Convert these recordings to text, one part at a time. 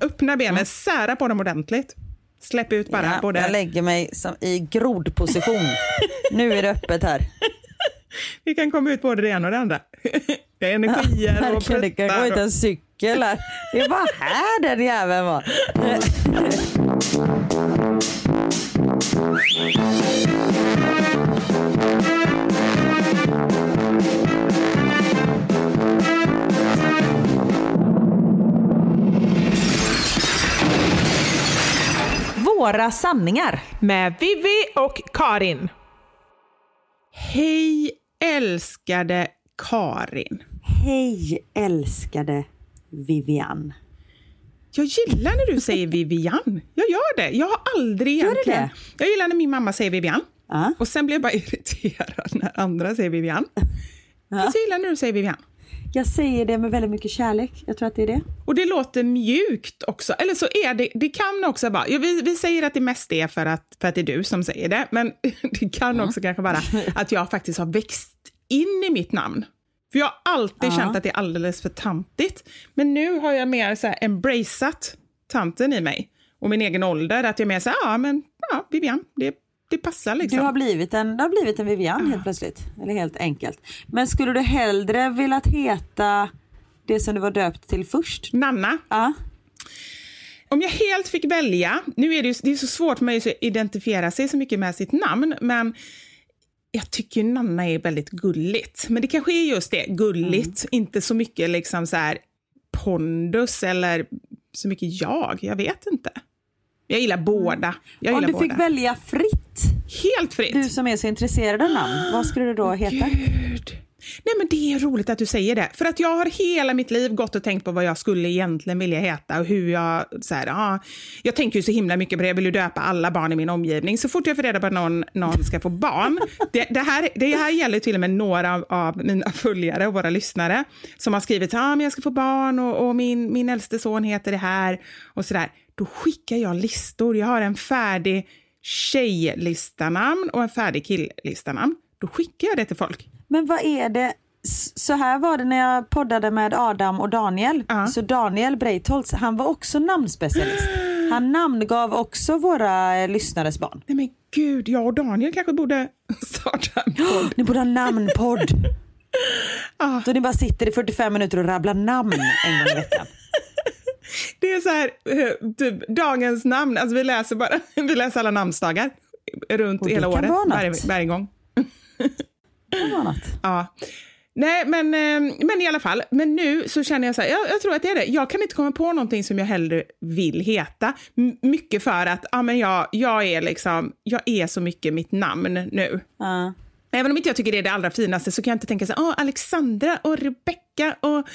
Öppna benen, sära på dem ordentligt. Släpp ut bara Ja, både... Jag lägger mig i grodposition. nu är det öppet här. Vi kan komma ut både det ena och det andra. Det är energier och Verkligen, det kan gå pruttar ut en cykel här. Det var här den jäveln var. Våra sanningar. Med Vivi och Karin. Hej älskade Karin. Hej älskade Vivian. Jag gillar när du säger Vivian. Jag gör det. Jag har aldrig Gör egentligen... det? Jag gillar när min mamma säger Vivian. Ja. Och sen blir jag bara irriterad när andra säger Vivian. Fast jag gillar när du säger Vivian. Jag säger det med väldigt mycket kärlek. Jag tror att det är det. Och det låter mjukt också. Eller så är det, det kan också vara, ja, vi, vi säger att det mest är för att, för att det är du som säger det, men det kan också kanske vara att jag faktiskt har växt in i mitt namn. För jag har alltid Ja. känt att det är alldeles för tantigt. Men nu har jag mer så här embraceat tanten i mig och min egen ålder. Att jag mer säger, ja men ja, Vivian, det, det passar liksom. Du har blivit en, du har blivit en Vivian helt plötsligt. Eller helt enkelt. Men skulle du hellre velat heta det som du var döpt till först? Nanna, Ja. Om jag helt fick välja, nu är det, ju, det är så svårt mig att identifiera sig så mycket med sitt namn, men jag tycker Nanna är väldigt gulligt. Men det kanske är just det, gulligt, inte så mycket liksom så här pondus eller så mycket jag, jag vet inte. Jag gillar båda. Jag Om gillar du fick båda. välja fritt, Helt fritt. du som är så intresserad av namn, vad skulle du då heta? Gud. Nej men det är roligt att du säger det. För att jag har hela mitt liv gått och tänkt på vad jag skulle egentligen vilja heta och hur jag... Så här, ja, jag tänker ju så himla mycket på det. Jag vill ju döpa alla barn i min omgivning. Så fort jag får reda på att någon, någon ska få barn. Det, det, här, det här gäller till och med några av, av mina följare och våra lyssnare som har skrivit att ah, men jag ska få barn och, och min, min äldste son heter det här och sådär. Då skickar jag listor. Jag har en färdig tjejlistanamn och en färdig killlistanamn. Då skickar jag det till folk. Men vad är det? Så här var det när jag poddade med Adam och Daniel. Ja. Så Daniel Breitholtz, han var också namnspecialist. Han namngav också våra eh, lyssnares barn. Nej men gud, jag och Daniel kanske borde starta en podd. Ni borde ha namnpodd. Ah. Då ni bara sitter i 45 minuter och rabblar namn en gång i veckan. Det är så här, eh, typ dagens namn, alltså vi läser bara, vi läser alla namnsdagar runt hela kan året, vara varje, varje gång. Det var något. Ja. Nej, men, eh, men i alla fall, men nu så känner jag så här, jag, jag tror att det är det. Jag kan inte komma på någonting som jag hellre vill heta. Mycket för att ja, men jag, jag, är liksom, jag är så mycket mitt namn nu. Ja. Även om inte jag tycker det är det allra finaste så kan jag inte tänka så här, Åh, Alexandra och Rebecca och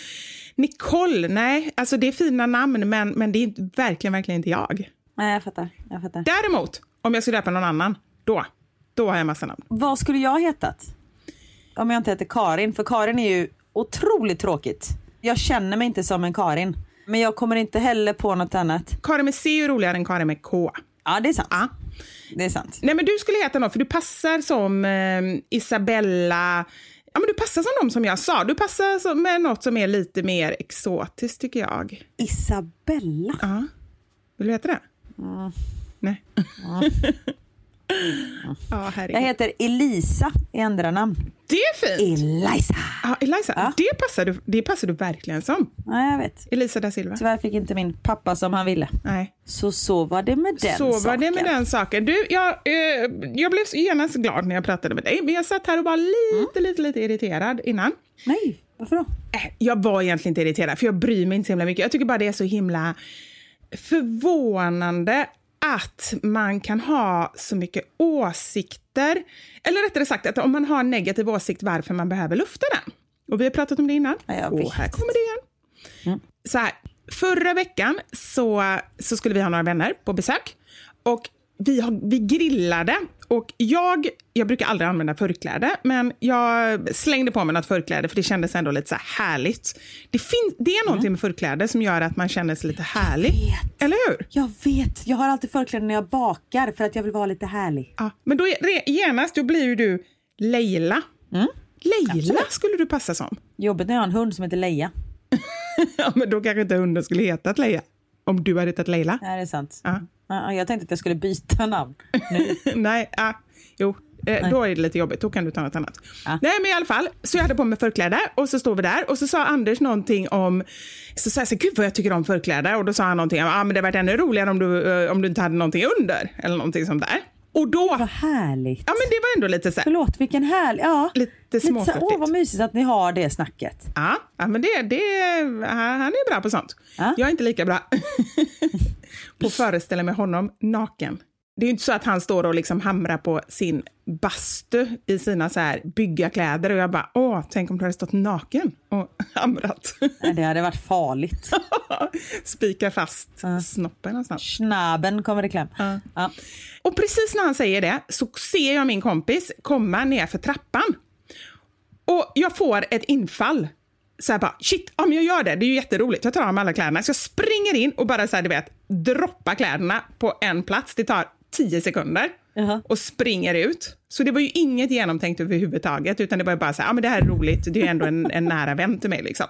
Nicole. Nej, alltså det är fina namn men, men det är verkligen, verkligen inte jag. Nej, jag fattar. Jag fattar. Däremot, om jag skulle döpa någon annan, då, då har jag massa namn. Vad skulle jag hetat? Om jag inte heter Karin, för Karin är ju otroligt tråkigt. Jag känner mig inte som en Karin. Men jag kommer inte heller på något annat. Karin med C är roligare än Karin med K. Ja, det är sant. Ja. Det är sant. Nej men du skulle heta något, för du passar som eh, Isabella, ja men du passar som de som jag sa. Du passar som, med något som är lite mer exotiskt tycker jag. Isabella. Ja. Vill du heta det? Nej. Ja. Jag heter Elisa i andra namn. Det är fint! Elisa. Ja, Eliza, Ja. Det, passar du, det passar du verkligen som. Ja, jag vet. Elisa da Silva. Tyvärr fick inte min pappa som han ville. Nej. Så så var det med den Så var saken. det med den saken. Du, jag, eh, jag blev genast glad när jag pratade med dig, men jag satt här och var lite, lite, lite irriterad innan. Nej, varför då? Eh, Jag var egentligen inte irriterad, för jag bryr mig inte så himla mycket. Jag tycker bara det är så himla förvånande att man kan ha så mycket åsikter. Eller rättare sagt, att om man har en negativ åsikt, varför man behöver lufta den. Och vi har pratat om det innan. Ja, och här kommer det igen. Så här, förra veckan så, så skulle vi ha några vänner på besök. Och vi, har, vi grillade och jag, jag brukar aldrig använda förkläde, men jag slängde på mig något förkläde för det kändes ändå lite så här härligt. Det, fin, det är någonting med förkläde som gör att man känner sig lite härlig. Eller hur? Jag vet, jag har alltid förkläden när jag bakar för att jag vill vara lite härlig. Ja, men då är, genast då blir ju du Leila. Leila skulle du passa som. Jobbigt när jag har en hund som heter Leia. ja, men då kanske inte hunden skulle hetat Leia. Om du hade hetat Leila. Ja, det är sant. Ja. Ja, jag tänkte att jag skulle byta namn. Nej, ah, jo. Eh, då är det lite jobbigt, då kan du ta något annat. Ja. Nej men i alla fall, så jag hade på mig förkläde och så står vi där och så sa Anders någonting om, så sa jag så gud vad jag tycker om förkläde och då sa han någonting om, ah, men det hade varit ännu roligare om du, eh, om du inte hade någonting under eller någonting sånt där. Och då, Vad härligt. ja men det var ändå lite så här, Förlåt, vilken härlig... Ja. Lite småflörtigt. Åh, vad mysigt att ni har det snacket. ja, ja men det, det, han han är bra på sånt. Ja. Jag är inte lika bra på att föreställa mig honom naken det är ju inte så att han står och liksom hamrar på sin bastu i sina så här byggarkläder och jag bara, åh, tänk om du hade stått naken och hamrat. Nej, det hade varit farligt. Spika fast snoppen någonstans. Snaben kommer i kläm. Ja. Och precis när han säger det så ser jag min kompis komma ner för trappan. Och jag får ett infall. Så här bara, shit, om jag gör det, det är ju jätteroligt. Jag tar av mig alla kläderna. Så jag springer in och bara så här, du vet, droppar kläderna på en plats. Det tar tio sekunder. Jaha. Och springer ut. Så det var ju inget genomtänkt överhuvudtaget, utan det var bara så här, ja men det här är roligt, det är ändå en, en nära vän till mig liksom.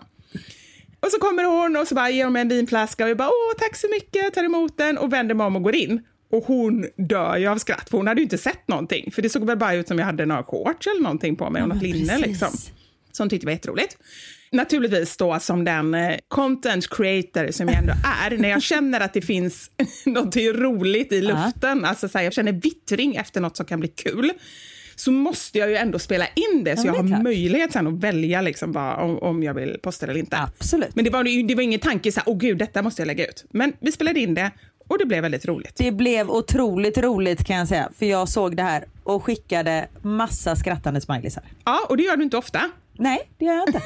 Och så kommer hon och så bara ger hon mig en vinflaska och jag bara åh tack så mycket, tar emot den och vänder mig om och går in. Och hon dör ju av skratt, för hon hade ju inte sett någonting. För det såg väl bara ut som jag hade några shorts eller någonting på mig och något linne liksom. Som tyckte var jätteroligt. Naturligtvis då som den eh, content creator som jag ändå är, när jag känner att det finns något roligt i luften, alltså så här, jag känner vittring efter något som kan bli kul, så måste jag ju ändå spela in det så Ja, jag det är har klart. möjlighet sen att välja liksom vad, om, om jag vill posta det eller inte. Absolut. Men det var, det var ingen tanke så här, åh gud, detta måste jag lägga ut. Men vi spelade in det och det blev väldigt roligt. Det blev otroligt roligt kan jag säga. För jag såg det här och skickade massa skrattande smileysar. Ja, och det gör du inte ofta. Nej, det gör jag inte.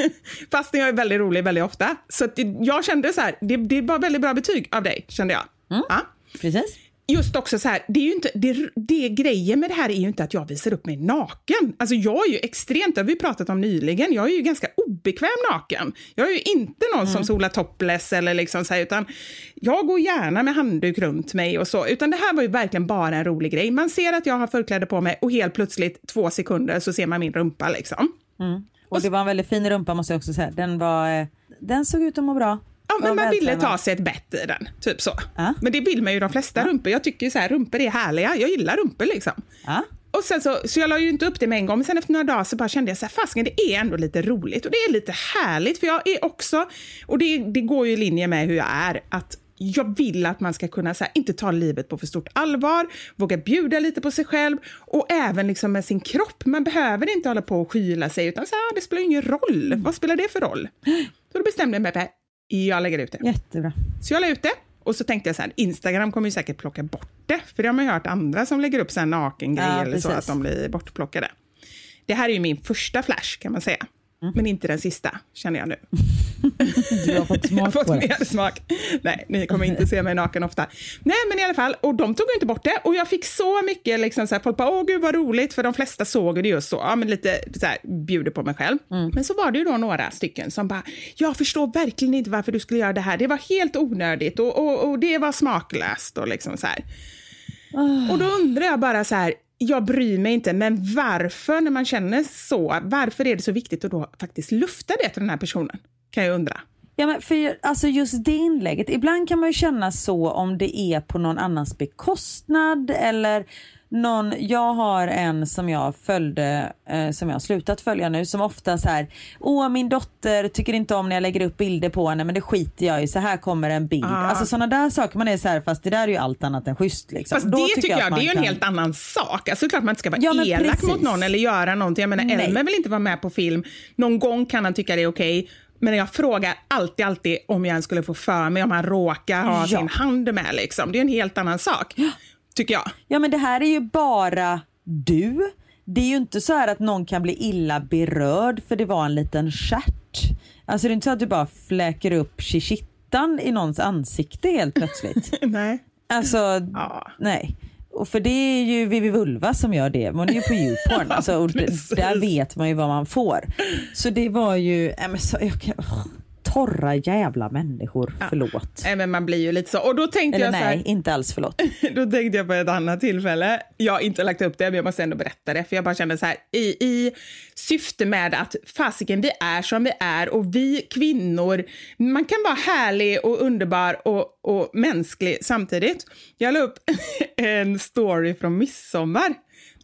Fast jag är väldigt rolig väldigt ofta. Så jag kände så här, det, det var väldigt bra betyg av dig, kände jag. Ja. Precis. Just också så här, det är ju inte, det, det grejen med det här är ju inte att jag visar upp mig naken. Alltså jag är ju extremt, det har vi pratat om nyligen, jag är ju ganska obekväm naken. Jag är ju inte någon som solar topless eller liksom så här, utan jag går gärna med handduk runt mig och så. Utan det här var ju verkligen bara en rolig grej. Man ser att jag har förkläde på mig och helt plötsligt två sekunder så ser man min rumpa liksom. Och det var en väldigt fin rumpa måste jag också säga. Den var, eh, den såg ut att må bra. Ja, men man ville ta sig ett bett i den, typ så. Ja. Men det vill man ju de flesta rumpor. Jag tycker ju så här, rumpor är härliga. Jag gillar rumpor liksom. Ja. Och sen så, så jag la ju inte upp det med en gång, men sen efter några dagar så bara kände jag så här, fasken det är ändå lite roligt och det är lite härligt för jag är också, och det, det går ju i linje med hur jag är, att jag vill att man ska kunna så här, inte ta livet på för stort allvar, våga bjuda lite på sig själv och även liksom med sin kropp. Man behöver inte hålla på och skyla sig utan så här, det spelar ingen roll. Vad spelar det för roll? Så då bestämde jag mig för jag lägger ut det. Jättebra. Så jag la ut det och så tänkte jag så här, Instagram kommer ju säkert plocka bort det, för det har man ju hört andra som lägger upp så här nakengrejer Ja, eller så, att de blir bortplockade. Det här är ju min första flash kan man säga, Mm. men inte den sista, känner jag nu. Du har fått Jag har smak fått på det. smak. Nej, ni kommer inte se mig naken ofta. Nej, men i alla fall, och de tog inte bort det. Och jag fick så mycket, liksom, så här, folk bara, åh gud vad roligt, för de flesta såg det just så, ja men lite så här, bjuder på mig själv. Mm. Men så var det ju då några stycken som bara, jag förstår verkligen inte varför du skulle göra det här, det var helt onödigt och, och, och det var smaklöst och liksom så här. Och då undrar jag bara så här, jag bryr mig inte, men varför när man känner så, varför är det så viktigt att då faktiskt lufta det till den här personen? Kan jag undra. Ja, men för, alltså just det inlägget, ibland kan man ju känna så om det är på någon annans bekostnad eller någon, jag har en som jag följde, eh, som jag har slutat följa nu, som ofta så här, åh min dotter tycker inte om när jag lägger upp bilder på henne men det skiter jag i, så här kommer en bild. Ah. Alltså sådana där saker, man är så här, fast det där är ju allt annat än schysst liksom. Fast Då det tycker jag, man det är ju en kan- helt annan sak. Alltså klart man inte ska vara Ja, elak precis. mot någon eller göra någonting. Jag menar, Nej. Elmer vill inte vara med på film. Någon gång kan han tycka det är okej. Men jag frågar alltid, alltid om jag ens skulle få för mig om han råkar ha Ja. sin hand med. Liksom. Det är en helt annan sak, tycker jag. Ja men det här är ju bara du. Det är ju inte så här att någon kan bli illa berörd för det var en liten stjärt. Alltså det är inte så att du bara fläker upp shishittan i någons ansikte helt plötsligt. Nej. Alltså Ja. nej. Och för det är ju Vivi Vulva som gör det, hon är ju på YouPorn. Alltså, och där vet man ju vad man får. Så det var ju, äh, men så, jag kan, åh, torra jävla människor, förlåt. Nej, men man blir ju lite så. Och då tänkte Eller jag så här, nej, inte alls förlåt. Då tänkte jag på ett annat tillfälle. Jag har inte lagt upp det, men jag måste ändå berätta det. För jag bara kände så här, i, i syfte med att fasiken, vi är som vi är och vi kvinnor, man kan vara härlig och underbar och, och mänsklig samtidigt. Jag la upp en story från midsommar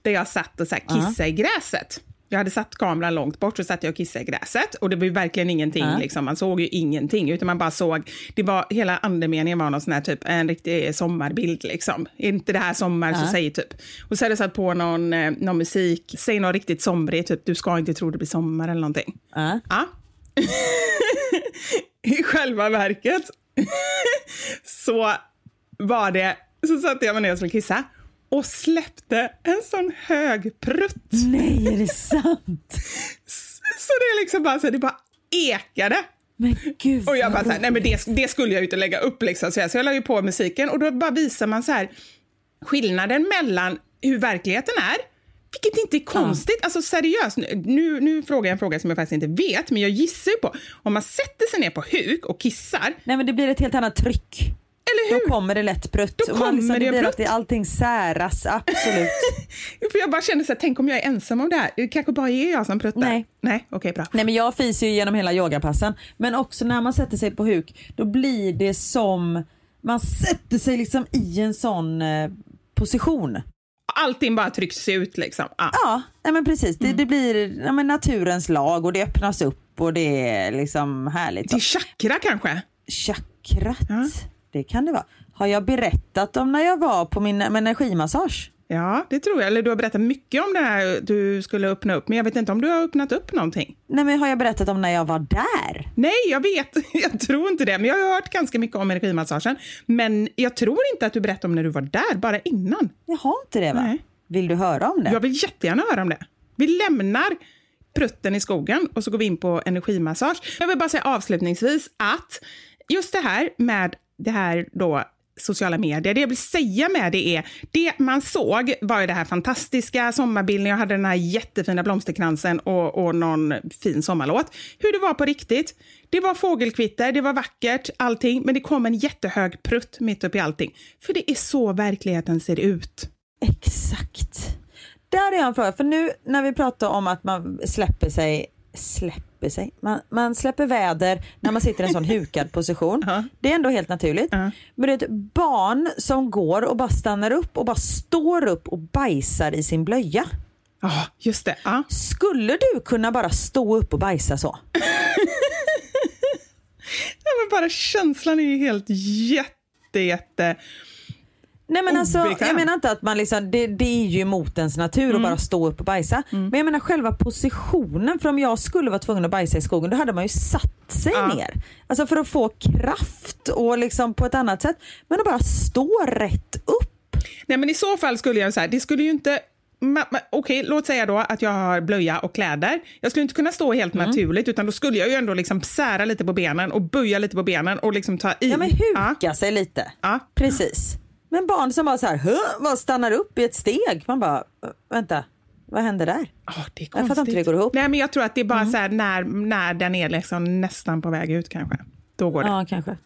där jag satt och så här kissade i gräset. Jag hade satt kameran långt bort så satt jag och kissade i gräset och det var ju verkligen ingenting, Ja. liksom. man såg ju ingenting utan man bara såg, det var, hela andemeningen var någon sån här typ, en riktig sommarbild liksom. Inte det här sommar så Ja. säg typ. Och så hade jag satt på någon, eh, någon musik, säg något riktigt somrigt, typ du ska inte tro det blir sommar eller någonting. Ja. Ja. I själva verket så var det så satte jag mig ner och skulle kissa och släppte en sån hög prutt. Nej, är det sant? Så det är liksom bara så det bara ekade. Men gud Och jag bara så här, nej men det, det skulle jag ju inte lägga upp liksom. Så jag, så jag la ju på musiken och då bara visar man så här skillnaden mellan hur verkligheten är, vilket inte är konstigt. Alltså seriöst, nu, nu frågar jag en fråga som jag faktiskt inte vet, men jag gissar ju på, om man sätter sig ner på huk och kissar, Nej men det blir ett helt annat tryck. Eller hur? Då kommer det lätt prutt. Då Och man liksom, kommer det det blir prutt. allting säras, absolut. För jag bara kände så här, tänk om jag är ensam om det här. Det kanske bara är jag som pruttar. Nej. Nej, okej bra. Nej men jag fiser ju genom hela yogapassen. Men också när man sätter sig på huk, då blir det som, man sätter sig liksom i en sån eh, position. Allting bara trycks ut liksom. Ah. Ja, nej men precis. Mm. Det, det blir ja, men naturens lag och det öppnas upp och det är liksom härligt. Det är chakra kanske? Chakrat, Ja. Det kan det vara. Har jag berättat om när jag var på min energimassage? Ja, det tror jag. Eller du har berättat mycket om det här du skulle öppna upp, men jag vet inte om du har öppnat upp någonting. Nej men har jag berättat om när jag var där? Nej, jag vet. Jag tror inte det. Men jag har hört ganska mycket om energimassagen. Men jag tror inte att du berättade om när du var där, bara innan. Jag har inte det va? Nej. Vill du höra om det? Jag vill jättegärna höra om det. Vi lämnar prutten i skogen och så går vi in på energimassage. Jag vill bara säga avslutningsvis att just det här med det här då sociala medier. Det jag vill säga med det är, det man såg var ju det här fantastiska sommarbilden, jag hade den här jättefina blomsterkransen och, och någon fin sommarlåt. Hur det var på riktigt. Det var fågelkvitter, det var vackert, allting, men det kom en jättehög prutt mitt upp i allting. För det är så verkligheten ser ut. Exakt. Där är jag en fråga, för nu när vi pratar om att man släpper sig, släpper sig, man, man släpper väder när man sitter i en sån hukad position. Ja. Det är ändå helt naturligt. Ja. Men det är ett barn som går och bara stannar upp och bara står upp och bajsar i sin blöja. Ja, just det. Ja. Skulle du kunna bara stå upp och bajsa så? Ja, men bara känslan är ju helt jätte, jätte... Nej men alltså, Obekväm. jag menar inte att man liksom, det, det är ju emot ens natur att bara stå upp och bajsa. Men jag menar själva positionen, för om jag skulle vara tvungen att bajsa i skogen då hade man ju satt sig Ja. ner. Alltså för att få kraft och liksom på ett annat sätt. Men att bara stå rätt upp. Nej, men i så fall skulle jag säga, det skulle ju inte... Okej, låt säga då att jag har blöja och kläder. Jag skulle inte kunna stå helt Mm. naturligt, utan då skulle jag ju ändå liksom sära lite på benen och böja lite på benen och liksom ta i. Ja men Ja. huka sig lite. Ja. Precis. Men barn som bara så här, bara stannar upp i ett steg. Man bara, "Äh, vänta, vad händer där? Ja, det är Jag fattar konstigt. inte hur det går ihop. Mm. Nej, men jag tror att det är bara så här när, när den är liksom nästan på väg ut kanske. Då går det. Ja kanske.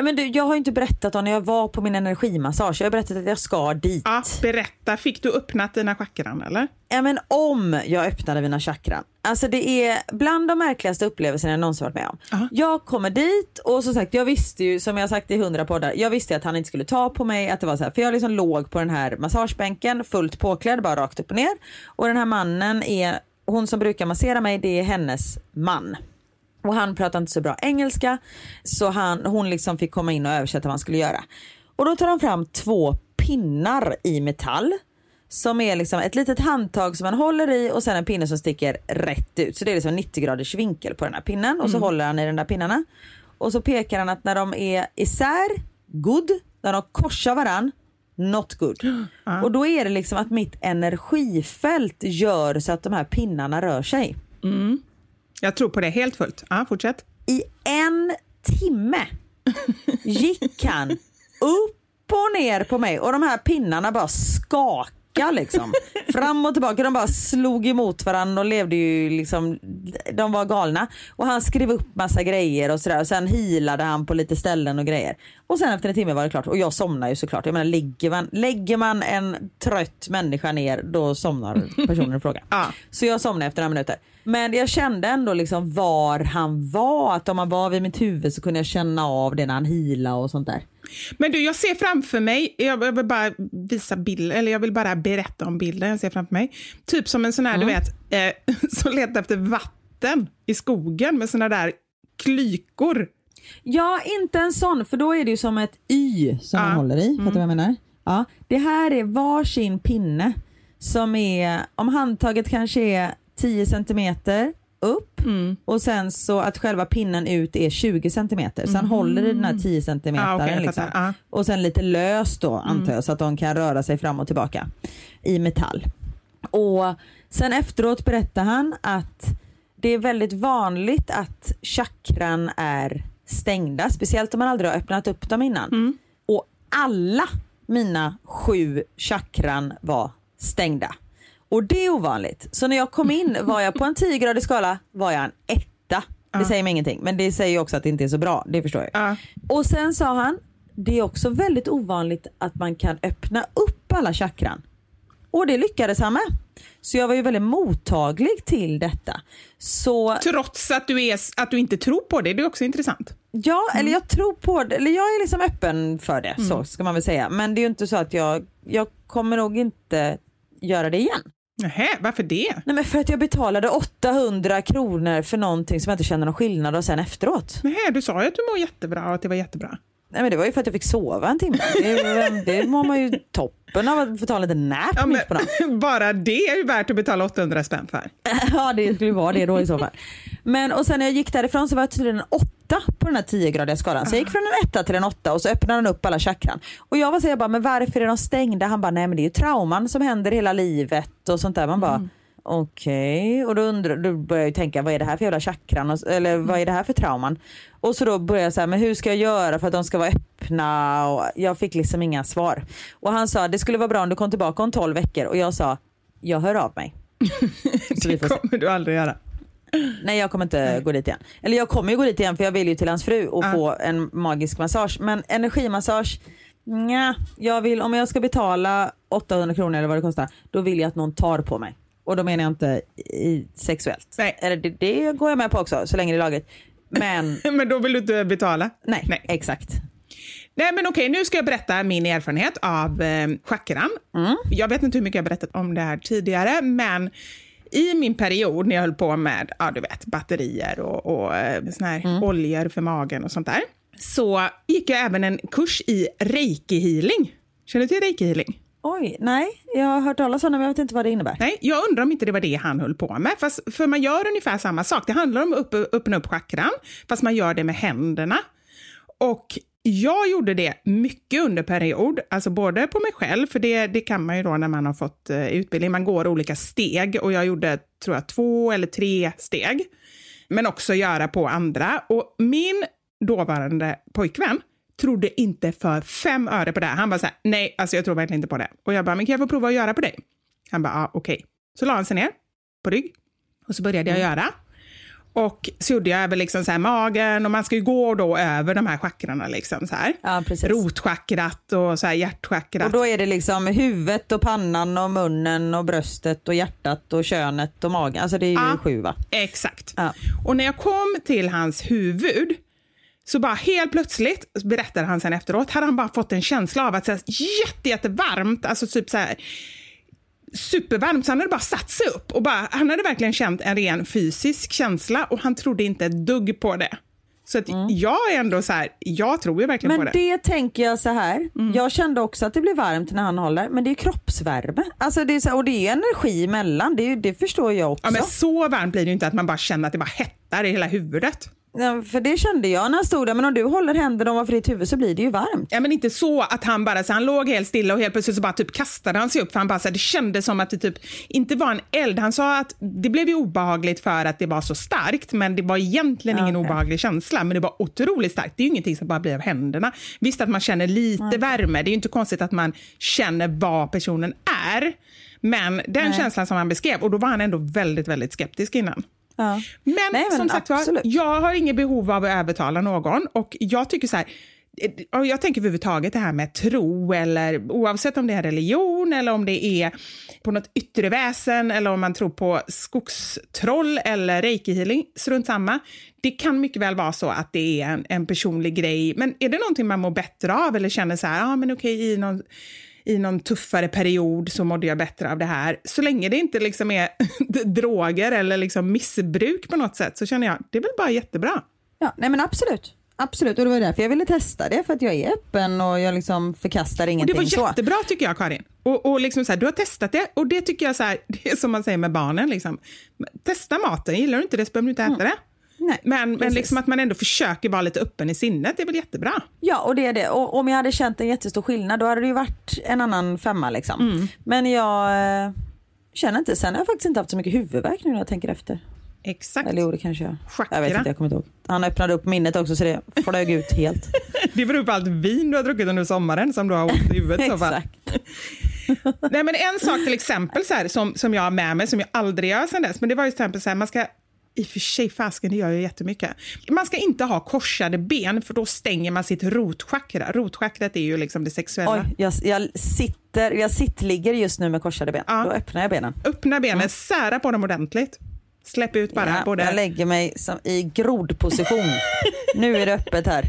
Ja, men du, jag har inte berättat om när jag var på min energimassage. Jag har berättat att jag ska dit. Ja, berätta, fick du öppnat dina chakran eller? Ja, men om jag öppnade mina chakran. Alltså det är bland de märkligaste upplevelserna jag någonsin varit med om. Ja. Jag kommer dit och som sagt jag visste ju som jag sagt i hundra poddar. Jag visste att han inte skulle ta på mig. Att det var så här, för jag liksom låg på den här massagebänken fullt påklädd bara rakt upp och ner. Och den här mannen är, hon som brukar massera mig det är hennes man. Och han pratar inte så bra engelska så han, hon liksom fick komma in och översätta vad han skulle göra. Och då tar de fram två pinnar i metall som är liksom ett litet handtag som man håller i och sen en pinne som sticker rätt ut. Så det är liksom 90 graders vinkel på den här pinnen och så håller han i de där pinnarna. Och så pekar han att när de är isär, good. När de korsar varann, not good. Och då är det liksom att mitt energifält gör så att de här pinnarna rör sig. Jag tror på det helt fullt. Ja, fortsätt. I en timme gick han upp och ner på mig och de här pinnarna bara skakade liksom. Fram och tillbaka. De bara slog emot varandra och levde ju liksom, de var galna. Och han skrev upp massa grejer och sådär och sen hilade han på lite ställen och grejer. Och sen efter en timme var det klart och jag somnade ju såklart. Jag menar lägger man, lägger man en trött människa ner då somnar personen i fråga. Ja. Så jag somnade efter några minuter. Men jag kände ändå liksom var han var. Att om han var vid mitt huvud så kunde jag känna av det när han hila och sånt där. Men du, jag ser framför mig, jag vill bara visa bild, eller jag vill bara berätta om bilden jag ser framför mig. Typ som en sån här, du vet, eh, som letar efter vatten i skogen med såna där klykor. Ja, inte en sån för då är det ju som ett Y som Ja. man håller i. Fattar du vad jag menar? Ja, det här är varsin pinne som är, om handtaget kanske är 10 centimeter upp och sen så att själva pinnen ut är 20 centimeter. Så han håller i den här 10 centimetern. Ah, jag liksom. Ah. Och sen lite lös då antar jag så att de kan röra sig fram och tillbaka i metall. Och sen efteråt berättar han att det är väldigt vanligt att chakran är stängda, speciellt om man aldrig har öppnat upp dem innan. Och alla mina sju chakran var stängda. Och det är ovanligt. Så när jag kom in var jag på en 10-gradig skala var jag en etta. Det säger mig ingenting men det säger ju också att det inte är så bra, det förstår jag. Ja. Och sen sa han, det är också väldigt ovanligt att man kan öppna upp alla chakran. Och det lyckades han med. Så jag var ju väldigt mottaglig till detta. Så Trots att du, är, att du inte tror på det, det är också intressant. ja, Mm. eller jag tror på det, eller jag är liksom öppen för det, så ska man väl säga. Men det är ju inte så att jag, jag kommer nog inte göra det igen. Nähä, varför det? Nej men för att jag betalade 800 kronor för någonting som jag inte känner någon skillnad av sen efteråt. Nähä, du sa ju att du mår jättebra och att det var jättebra. Nej men det var ju för att jag fick sova en timme. Det, det mår man ju toppen av att få ta en liten nap Ja, mitt på dagen. bara det är ju värt att betala 800 spänn för. Ja det skulle vara det då i så fall. Men och sen när jag gick därifrån så var jag tydligen en åtta på den här 10-gradiga skalan. Så jag gick från en etta till en åtta och så öppnade han upp alla chakran. Och jag var så jag bara, men varför är de stängda? Han bara, nej men det är ju trauman som händer hela livet och sånt där. Man bara, okej. Och då, undrar, då började jag ju tänka, vad är det här för jävla chakran? Eller vad är det här för trauman? Och så då började jag säga, men hur ska jag göra för att de ska vara öppna? Och jag fick liksom inga svar. Och han sa, det skulle vara bra om du kom tillbaka om 12 veckor. Och jag sa, jag hör av mig. Så Det kommer du aldrig göra. Nej jag kommer inte gå dit igen. Eller jag kommer ju gå dit igen för jag vill ju till hans fru och få en magisk massage. Men energimassage, nja, jag vill, om jag ska betala 800 kronor eller vad det kostar, då vill jag att någon tar på mig. Och då menar jag inte i, sexuellt. Nej. Eller det, det går jag med på också, så länge det är lagligt. Men Men då vill du inte betala? nej, Nej. exakt. Nej men okej, nu ska jag berätta min erfarenhet av eh, chakran. Jag vet inte hur mycket jag berättat om det här tidigare, men i min period när jag höll på med ja, du vet, batterier och, och eh, såna här oljor för magen och sånt där, så gick jag även en kurs i reiki-healing. Känner du till reiki-healing? Oj, nej, jag har hört talas om det men jag vet inte vad det innebär. Nej, jag undrar om inte det var det han höll på med. Fast, för man gör ungefär samma sak. Det handlar om att upp, öppna upp chakran, fast man gör det med händerna. Och jag gjorde det mycket under period, alltså både på mig själv, för det, det kan man ju då när man har fått eh, utbildning. Man går olika steg och jag gjorde, tror jag, två eller tre steg. Men också göra på andra. Och min dåvarande pojkvän trodde inte för fem öre på det. här. Han bara så här, nej, alltså jag tror verkligen inte på det. Och jag bara, men kan jag få prova att göra på dig? Han bara, ja, okej. Så la han sig ner på rygg och så började jag göra. Och så gjorde jag över liksom så här magen och man ska ju gå då över de här chakrarna liksom så här. Ja, precis. Rotchakrat och så här hjärtchakrat. Och då är det liksom huvudet och pannan och munnen och bröstet och hjärtat och könet och magen. Alltså det är ju Ja. sju va? Exakt. Ja. Och när jag kom till hans huvud så bara helt plötsligt, berättade han sen efteråt, hade han bara fått en känsla av att så här, jätte, jättevarmt, alltså typ så här supervarmt, så han hade bara satt sig upp och bara, han hade verkligen känt en ren fysisk känsla och han trodde inte ett dugg på det. Så att jag är ändå så här, jag tror ju verkligen Men på det. det tänker jag så här. Jag kände också att det blir varmt när han håller, men det är kroppsvärme. Alltså det är så och det är energi emellan, det, är, det förstår jag också. Ja, men så varmt blir det ju inte att man bara känner att det bara hettar i hela huvudet. Ja, för det kände jag när han stod där, men om du håller händerna ovanför ditt huvud så blir det ju varmt. Ja, men inte så att han bara, så han låg helt stilla och helt plötsligt så bara typ kastade han sig upp för han bara så här, det kändes som att det typ inte var en eld. Han sa att det blev ju obehagligt för att det var så starkt, men det var egentligen ingen Okej. obehaglig känsla, men det var otroligt starkt. Det är ju ingenting som bara blir av händerna. Visst att man känner lite värme, det är ju inte konstigt att man känner vad personen är, men den känslan som han beskrev, och då var han ändå väldigt, väldigt skeptisk innan. Ja. Men, Nej, men som sagt var, jag har inget behov av att övertala någon och jag tycker så här, och jag tänker överhuvudtaget det här med tro eller oavsett om det är religion eller om det är på något yttre väsen eller om man tror på skogstroll eller reiki-healing, strunt samma. Det kan mycket väl vara så att det är en, en personlig grej, men är det någonting man mår bättre av eller känner så här, ja ah, men okej i någon i någon tuffare period så mådde jag bättre av det här. Så länge det inte liksom är droger eller liksom missbruk på något sätt så känner jag det är väl bara jättebra. Ja, nej men absolut. Absolut, och det var därför jag ville testa det, för att jag är öppen och jag liksom förkastar Och det ingenting var så. jättebra tycker jag Karin. Och, och liksom så här, du har testat det och det tycker jag så här, det är som man säger med barnen. Liksom. Testa maten, gillar du inte det så behöver du inte äta det. Nej, Men, men liksom att man ändå försöker vara lite öppen i sinnet, det är väl jättebra? Ja, och det är det. Och om jag hade känt en jättestor skillnad, då hade det ju varit en annan femma liksom. Mm. Men jag eh, känner inte. Sen har jag faktiskt inte haft så mycket huvudvärk nu när jag tänker efter. Exakt. Eller jo, det kanske jag. Chakra. Jag vet inte, jag kommer inte ihåg. Han öppnade upp minnet också så det flög ut helt. Det beror på allt vin du har druckit under sommaren som du har ont i huvudet. i så fall. Nej, men en sak till exempel så här, som, som jag har med mig, som jag aldrig gör sedan dess, men det var ju till exempel så här, man ska i och för sig, fasken, det gör ju jättemycket. Man ska inte ha korsade ben för då stänger man sitt rotchakra. Rotchakrat är ju liksom det sexuella. Oj, jag, jag sitter, jag sittligger just nu med korsade ben. Ja. Då öppnar jag benen. Öppna benen, sära på dem ordentligt. Släpp ut bara Ja, både... Jag lägger mig som i grodposition. nu är det öppet här.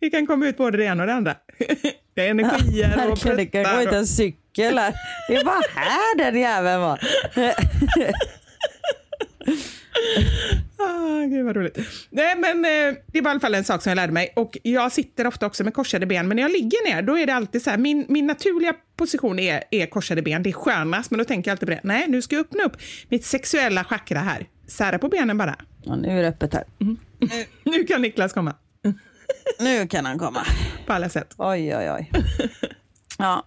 Vi kan komma ut både det ena och det andra. Det är energier och Verkligen, det kan gå ut och- en cykel här. Det var här den jäveln var. Ah, gud vad roligt. Nej, men eh, det var i alla fall en sak som jag lärde mig. Och jag sitter ofta också med korsade ben, men när jag ligger ner då är det alltid så här, min, min naturliga position är, är korsade ben, det är skönast, men då tänker jag alltid på det. Nej, nu ska jag öppna upp mitt sexuella chakra här. Sära på benen bara. Ja, nu är det öppet här. Nu kan Niklas komma Nu kan han komma. på alla sätt. Oj, oj, oj. Ja.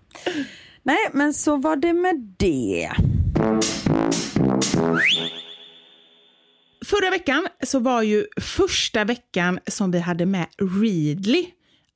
Nej, men så var det med det. Förra veckan så var ju första veckan som vi hade med Readly,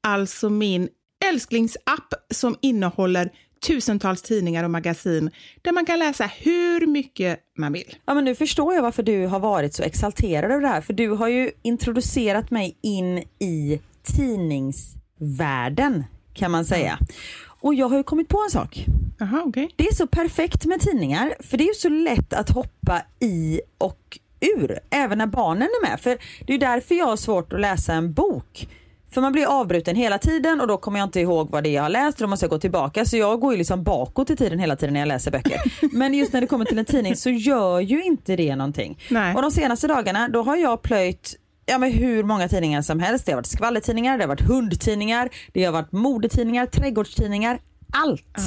alltså min älsklingsapp som innehåller tusentals tidningar och magasin där man kan läsa hur mycket man vill. Ja, men nu förstår jag varför du har varit så exalterad över det här. För du har ju introducerat mig in i tidningsvärlden kan man säga. Och jag har ju kommit på en sak. Jaha, okej. Det är så perfekt med tidningar för det är ju så lätt att hoppa i och ur, även när barnen är med. För det är därför jag har svårt att läsa en bok. För man blir avbruten hela tiden och då kommer jag inte ihåg vad det är jag har läst och då måste jag gå tillbaka. Så jag går ju liksom bakåt i tiden hela tiden när jag läser böcker. Men just när det kommer till en tidning så gör ju inte det någonting. Nej. Och de senaste dagarna då har jag plöjt ja, men hur många tidningar som helst. Det har varit skvallertidningar, det har varit hundtidningar, det har varit modetidningar, trädgårdstidningar. Allt.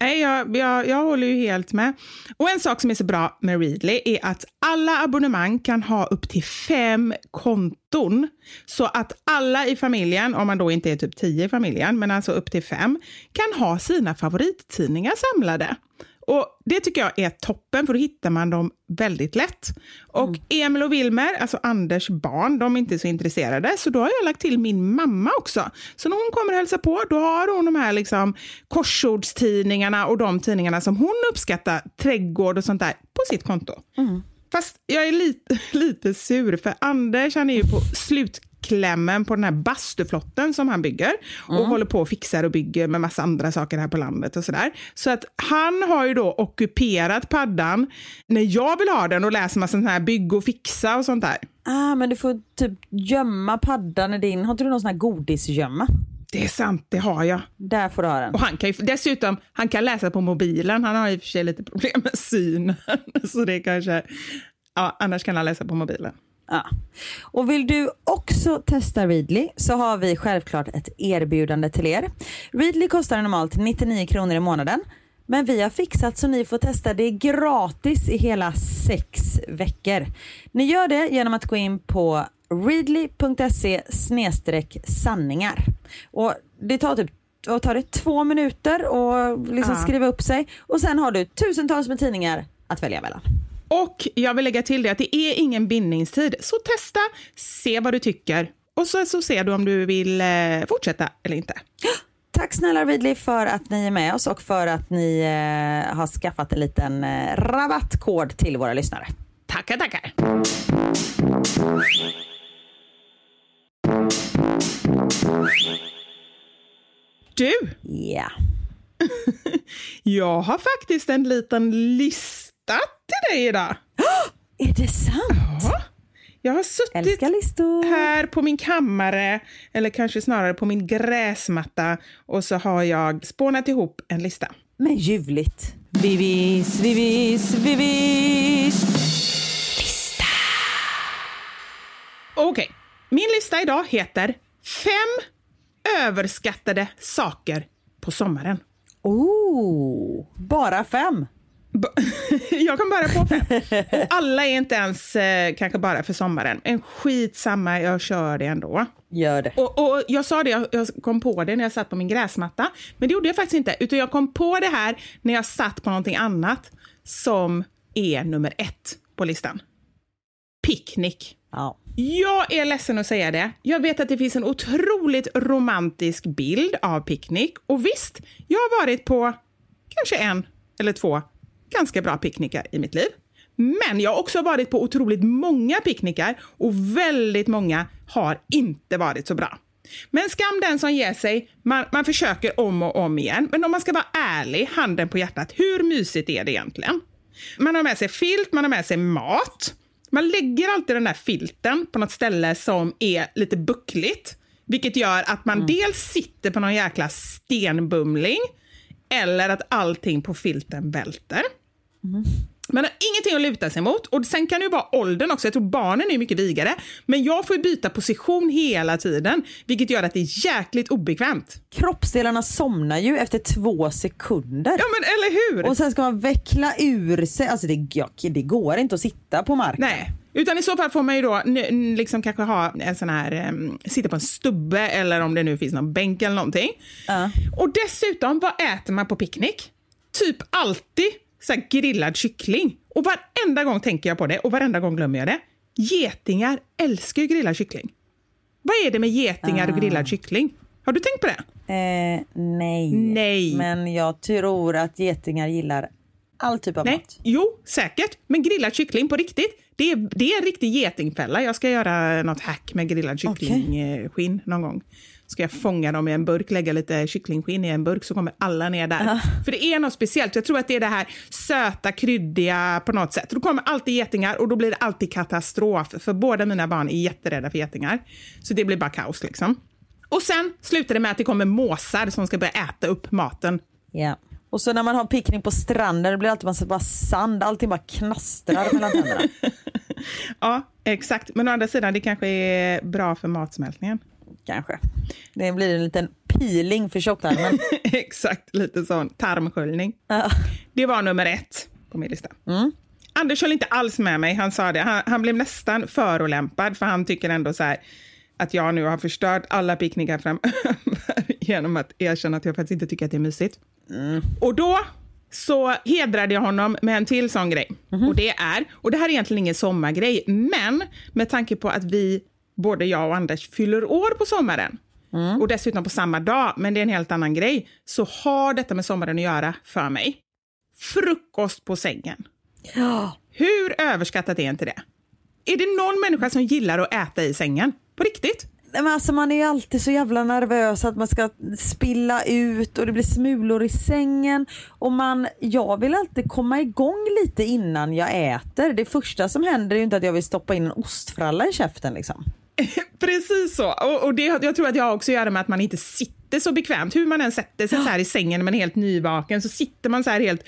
Nej, jag, jag, jag håller ju helt med. Och en sak som är så bra med Readly är att alla abonnemang kan ha upp till fem konton. Så att alla i familjen, om man då inte är typ tio i familjen, men alltså upp till fem, kan ha sina favorittidningar samlade. Och Det tycker jag är toppen, för då hittar man dem väldigt lätt. Och Emil och Wilmer, alltså Anders barn, de är inte så intresserade, så då har jag lagt till min mamma också. Så när hon kommer och hälsar på, då har hon de här liksom korsordstidningarna och de tidningarna som hon uppskattar, trädgård och sånt där, på sitt konto. Fast jag är lite, lite sur, för Anders han är ju på slutklämmen på den här bastuflotten som han bygger och håller på och fixar och bygger med massa andra saker här på landet och sådär. Så att han har ju då ockuperat paddan när jag vill ha den och läser massa sån här bygg och fixa och sånt där. Ah, men du får typ gömma paddan i din, har inte du någon sån här godisgömma? Det är sant, det har jag. Där får du ha den. Och han kan ju, dessutom, han kan läsa på mobilen. Han har i och för sig lite problem med synen. Så det kanske... Ja, annars kan han läsa på mobilen. Ja. Och vill du också testa Readly så har vi självklart ett erbjudande till er. Readly kostar normalt 99 kronor i månaden. Men vi har fixat så ni får testa det gratis i hela sex veckor. Ni gör det genom att gå in på readly.se sanningar. Och det tar typ vad tar det, två minuter och liksom Ja. skriva upp sig och sen har du tusentals med tidningar att välja mellan. Och jag vill lägga till det att det är ingen bindningstid. Så testa, se vad du tycker och så, så ser du om du vill eh, fortsätta eller inte. Tack snälla Readly för att ni är med oss och för att ni eh, har skaffat en liten eh, rabattkod till våra lyssnare. Tackar, tackar. Du, Ja. jag har faktiskt en liten lista till dig idag. Är det sant? Ja. Jag har suttit här på min kammare, eller kanske snarare på min gräsmatta, och så har jag spånat ihop en lista. Men ljuvligt. Vivis, vivis, vivis. Okej, Min lista idag heter Fem överskattade saker på sommaren. Oh, bara fem? Jag kom bara på fem. Och alla är inte ens eh, kanske bara för sommaren. En skitsamma, jag kör det ändå. Gör det. Och, och jag sa det, jag, jag kom på det när jag satt på min gräsmatta. Men det gjorde jag faktiskt inte, utan jag kom på det här när jag satt på någonting annat som är nummer ett på listan. Picknick. Ja. Jag är ledsen att säga det. Jag vet att det finns en otroligt romantisk bild av picknick. Och visst, jag har varit på kanske en eller två ganska bra picknickar i mitt liv. Men jag har också varit på otroligt många picknickar och väldigt många har inte varit så bra. Men skam den som ger sig, man, man försöker om och om igen. Men om man ska vara ärlig, handen på hjärtat, hur mysigt är det egentligen? Man har med sig filt, man har med sig mat. Man lägger alltid den där filten på något ställe som är lite buckligt, vilket gör att man mm. dels sitter på någon jäkla stenbumling eller att allting på filten välter. Mm. Man har ingenting att luta sig mot. Och Sen kan det ju vara åldern också. Jag tror barnen är mycket vigare. Men jag får byta position hela tiden, vilket gör att det är jäkligt obekvämt. Kroppsdelarna somnar ju efter två sekunder. Ja, men eller hur? Och sen ska man veckla ur sig. Alltså det, det går inte att sitta på marken. Nej. Utan i så fall får man ju då liksom kanske ha en sån här, um, sitta på en stubbe eller om det nu finns någon bänk eller någonting. Uh. Och dessutom, vad äter man på picknick? Typ alltid så grillad kyckling. Och varenda gång tänker jag på det och varenda gång glömmer jag det. Getingar älskar ju grillad kyckling. Vad är det med getingar och ah. grillad kyckling? Har du tänkt på det? Eh, nej. nej. Men jag tror att getingar gillar all typ av nej. mat. Jo, säkert. Men grillad kyckling på riktigt, det är, det är en riktig getingfälla. Jag ska göra något hack med grillad kycklingskinn okay. Någon gång ska jag fånga dem i en burk, lägga lite kycklingskinn i en burk så kommer alla ner där. Uh. För det är något speciellt. Jag tror att det är det här söta, kryddiga på något sätt. Då kommer alltid getingar och då blir det alltid katastrof. För båda mina barn är jätterädda för getingar. Så det blir bara kaos liksom. Och sen slutar det med att det kommer måsar som ska börja äta upp maten. Ja. Och så när man har picknick på stranden det blir alltid massa bara sand, allting bara knastrar mellan tänderna. ja, exakt. Men å andra sidan, det kanske är bra för matsmältningen kanske. Det blir en liten peeling för tjocktarmen. Exakt, lite sån tarmsköljning. Ja. Det var nummer ett på min lista. Mm. Anders höll inte alls med mig. Han sa det. Han, han blev nästan förolämpad för han tycker ändå så här att jag nu har förstört alla picknickar framöver genom att erkänna att jag faktiskt inte tycker att det är mysigt. Mm. Och då så hedrade jag honom med en till sån grej. Mm. Och det är, och det här är egentligen ingen sommargrej, men med tanke på att vi både jag och Anders fyller år på sommaren. Mm. Och dessutom på samma dag, men det är en helt annan grej. Så har detta med sommaren att göra för mig. Frukost på sängen. Ja. Hur överskattat är inte det? Är det någon människa som gillar att äta i sängen? På riktigt? Men alltså man är ju alltid så jävla nervös att man ska spilla ut och det blir smulor i sängen. Och man, jag vill alltid komma igång lite innan jag äter. Det första som händer är ju inte att jag vill stoppa in en ostfralla i käften liksom. Precis så. Och, och det, jag tror att jag också gör det med att man inte sitter så bekvämt. Hur man än sätter sig så här i sängen när man är helt nyvaken så sitter man så här helt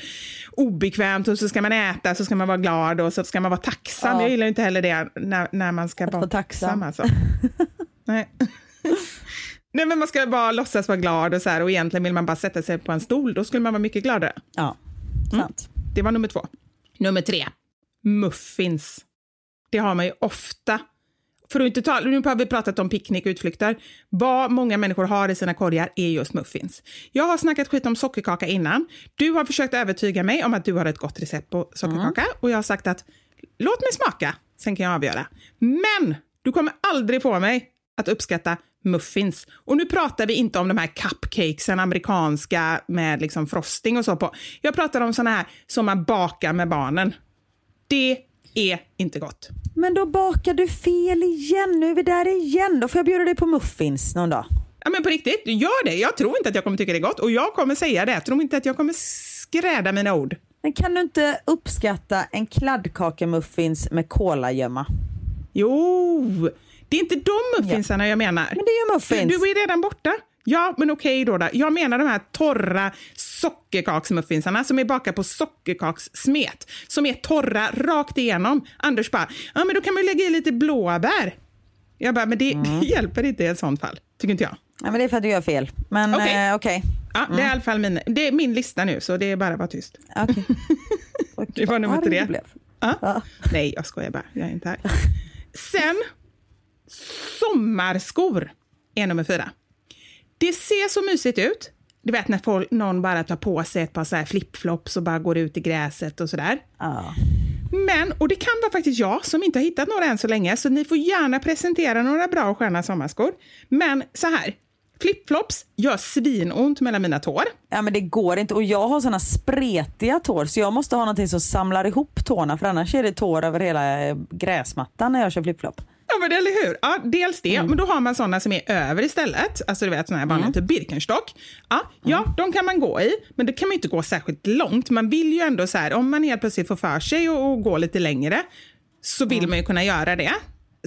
obekvämt och så ska man äta, så ska man vara glad och så ska man vara tacksam. Ja. Jag gillar inte heller det när, när man ska att vara tacksam. Alltså. Nej. Nej men man ska bara låtsas vara glad och så här och egentligen vill man bara sätta sig på en stol, då skulle man vara mycket gladare. Ja, mm. sant. Mm. Det var nummer två. Nummer tre, muffins. Det har man ju ofta för att inte tala, nu har vi pratat om picknick och utflykter. Vad många människor har i sina korgar är just muffins. Jag har snackat skit om sockerkaka innan. Du har försökt övertyga mig om att du har ett gott recept på sockerkaka mm. och jag har sagt att låt mig smaka, sen kan jag avgöra. Men du kommer aldrig få mig att uppskatta muffins. Och nu pratar vi inte om de här cupcakesen, amerikanska med liksom frosting och så på. Jag pratar om såna här som man bakar med barnen. Det är inte gott. Men då bakar du fel igen. Nu är vi där igen. Då får jag bjuda dig på muffins någon dag. Ja men på riktigt, gör det. Jag tror inte att jag kommer tycka det är gott och jag kommer säga det. Jag tror inte att jag kommer skräda mina ord. Men kan du inte uppskatta en kladdkakemuffins med kolagömma? Jo, det är inte de muffinsarna ja. jag menar. Men det är ju muffins. Du, du är redan borta. Ja, men okej då, då. Jag menar de här torra sockerkaksmuffinsarna som är bakade på sockerkakssmet. Som är torra rakt igenom. Anders bara, ja men då kan man lägga i lite blåbär. Jag bara, men det, det hjälper inte i ett sånt fall. Tycker inte jag. Ja, men det är för att du gör fel. Men Okej. okej. okej. Ja, Det är i alla fall min, det är min lista nu, så det är bara att vara tyst. Okej. Det var nummer tre. Ja. Nej, jag skojar bara. Jag är inte här. Sen, sommarskor är nummer fyra. Det ser så mysigt ut. Du vet när folk, någon bara tar på sig ett par så här flipflops och bara går ut i gräset och sådär. Ja. Men, och det kan vara faktiskt jag som inte har hittat några än så länge, så ni får gärna presentera några bra och sköna sommarskor. Men så här, flipflops gör svinont mellan mina tår. ja men det går inte och jag har såna spretiga tår så jag måste ha någonting som samlar ihop tårna för annars är det tår över hela eh, gräsmattan när jag kör flipflop. Ja, men eller hur? Ja, dels det, men då har man såna som är över istället. Alltså du vet såna här vanliga typ Birkenstock. Ja, ja, de kan man gå i, men det kan man inte gå särskilt långt. Man vill ju ändå så här, om man helt plötsligt får för sig och, och gå lite längre, så vill man ju kunna göra det.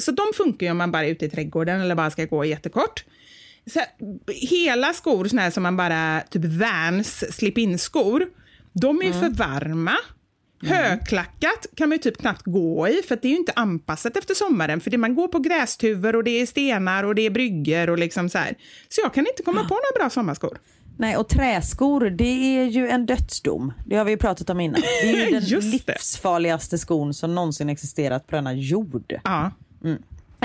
Så de funkar ju om man bara är ute i trädgården eller bara ska gå jättekort. Så här, hela skor såna här som man bara, typ Vans slip-in-skor, de är ju för varma. Högklackat kan man ju typ knappt gå i för det är ju inte anpassat efter sommaren. För det man går på grästuvor och det är stenar och det är bryggor och liksom så här. Så jag kan inte komma på några bra sommarskor. Nej och träskor det är ju en dödsdom. Det har vi ju pratat om innan. Det är ju den livsfarligaste skon som någonsin existerat på denna jord. Ja. Eh,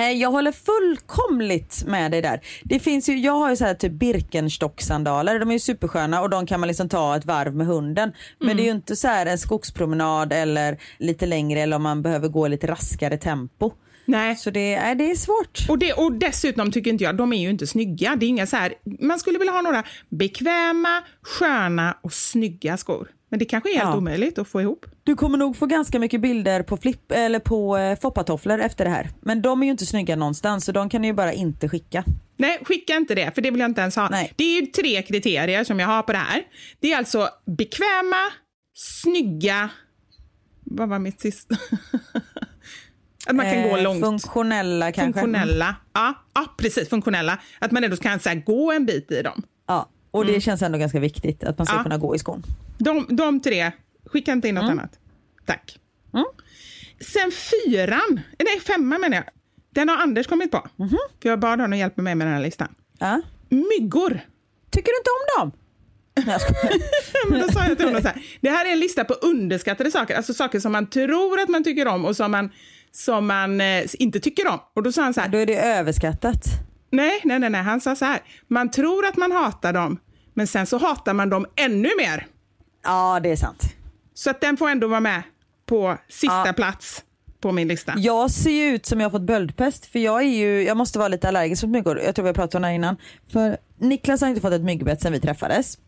Jag håller fullkomligt med dig där. Det finns ju, jag har ju så här typ Birkenstock-sandaler, de är ju supersköna och de kan man liksom ta ett varv med hunden. Men det är ju inte så här en skogspromenad eller lite längre eller om man behöver gå lite raskare tempo. Nej. Så det, är det är svårt. Och, det, och dessutom tycker inte jag, de är ju inte snygga. Det är inga så här, man skulle vilja ha några bekväma, sköna och snygga skor. Men det kanske är helt Ja. omöjligt att få ihop. Du kommer nog få ganska mycket bilder på, flipp, eller på eh, foppatofflor efter det här. Men de är ju inte snygga någonstans så de kan ni ju bara inte skicka. Nej, skicka inte det, för det vill jag inte ens ha. Nej. Det är ju tre kriterier som jag har på det här. Det är alltså bekväma, snygga... Vad var mitt sista? Att man kan gå Eh, långt. Funktionella kanske. Funktionella. Ja, ja, precis. Funktionella. Att man ändå kan så här, gå en bit i dem. Ja, och det känns ändå ganska viktigt att man ska Ja. kunna gå i skon. De, de tre. Skicka inte in något Mm. annat. Tack. Sen fyran, nej femman menar jag. Den har Anders kommit på. Mhm. För jag bad honom hjälpa mig med den här listan. Ja. Myggor. Tycker du inte om dem? Nej. Men då sa jag till honom så här, det här är en lista på underskattade saker, alltså saker som man tror att man tycker om och som man, som man eh, inte tycker om. Och då sa han så här, Då är det överskattat. nej, nej, nej, nej, han sa så här, man tror att man hatar dem, men sen så hatar man dem ännu mer. Ja, det är sant. Så att den får ändå vara med på sista Ja. plats på min lista. Jag ser ju ut som jag har fått böldpest för jag är ju, jag måste vara lite allergisk mot myggor. Jag tror vi har pratat om det här innan. För Niklas har inte fått ett myggbett sedan vi träffades.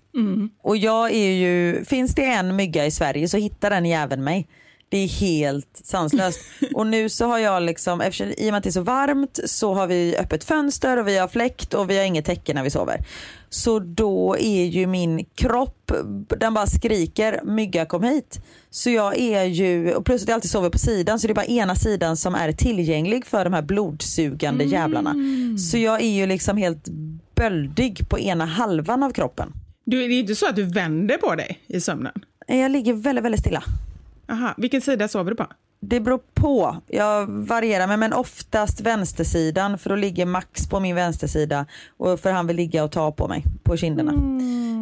Och jag är ju, finns det en mygga i Sverige så hittar den jäveln mig. Det är helt sanslöst. och nu så har jag liksom, eftersom, i och med att det är så varmt så har vi öppet fönster och vi har fläkt och vi har inget täcke när vi sover. Så då är ju min kropp, den bara skriker mygga kom hit. Så jag är ju, och plus att jag alltid sover på sidan så det är bara ena sidan som är tillgänglig för de här blodsugande jävlarna. Så jag är ju liksom helt böldig på ena halvan av kroppen. Du, det är inte så att du vänder på dig i sömnen? Jag ligger väldigt, väldigt stilla. Aha, vilken sida sover du på? Det beror på. Jag varierar mig men oftast vänstersidan för då ligger Max på min vänstersida och för han vill ligga och ta på mig på kinderna.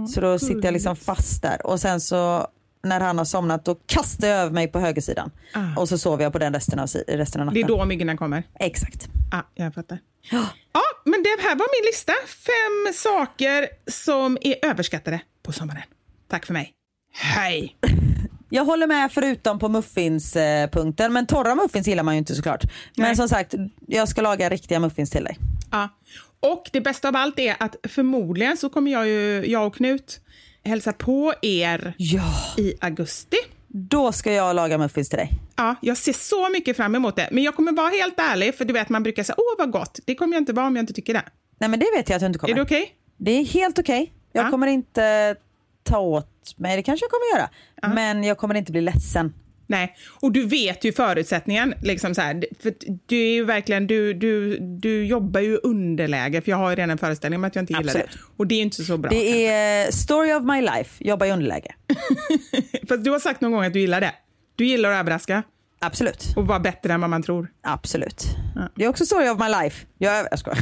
så då sitter jag liksom fast där och sen så när han har somnat då kastar jag över mig på högersidan Ah. och så sover jag på den resten av, resten av natten. Det är då myggorna kommer? Exakt. Ja, jag fattar. Ja, men det här var min lista. Fem saker som är överskattade på sommaren. Tack för mig. Hej! Jag håller med förutom på muffinspunkten men torra muffins gillar man ju inte såklart. Men Nej. som sagt jag ska laga riktiga muffins till dig. Ja. Och det bästa av allt är att förmodligen så kommer jag, ju, jag och Knut hälsa på er Ja. i augusti. Då ska jag laga muffins till dig. Ja, jag ser så mycket fram emot det. Men jag kommer vara helt ärlig, för du vet man brukar säga åh vad gott. Det kommer jag inte vara om jag inte tycker det. Nej men det vet jag att du inte kommer. Är det okej? Det är helt okej. Jag Ja. kommer inte ta åt mig, det kanske jag kommer göra. Men jag kommer inte bli ledsen. Nej, och du vet ju förutsättningen. Liksom så här, för du är ju verkligen, du, du, du jobbar ju underläge, för jag har ju redan en föreställning om att jag inte gillar Absolut. det. Och det är ju inte så bra. Det är story of my life, jobba i underläge. Fast du har sagt någon gång att du gillar det. Du gillar att överraska. Absolut. och vara bättre än vad man tror. Absolut. Det är också story of my life. Jag, jag skojar.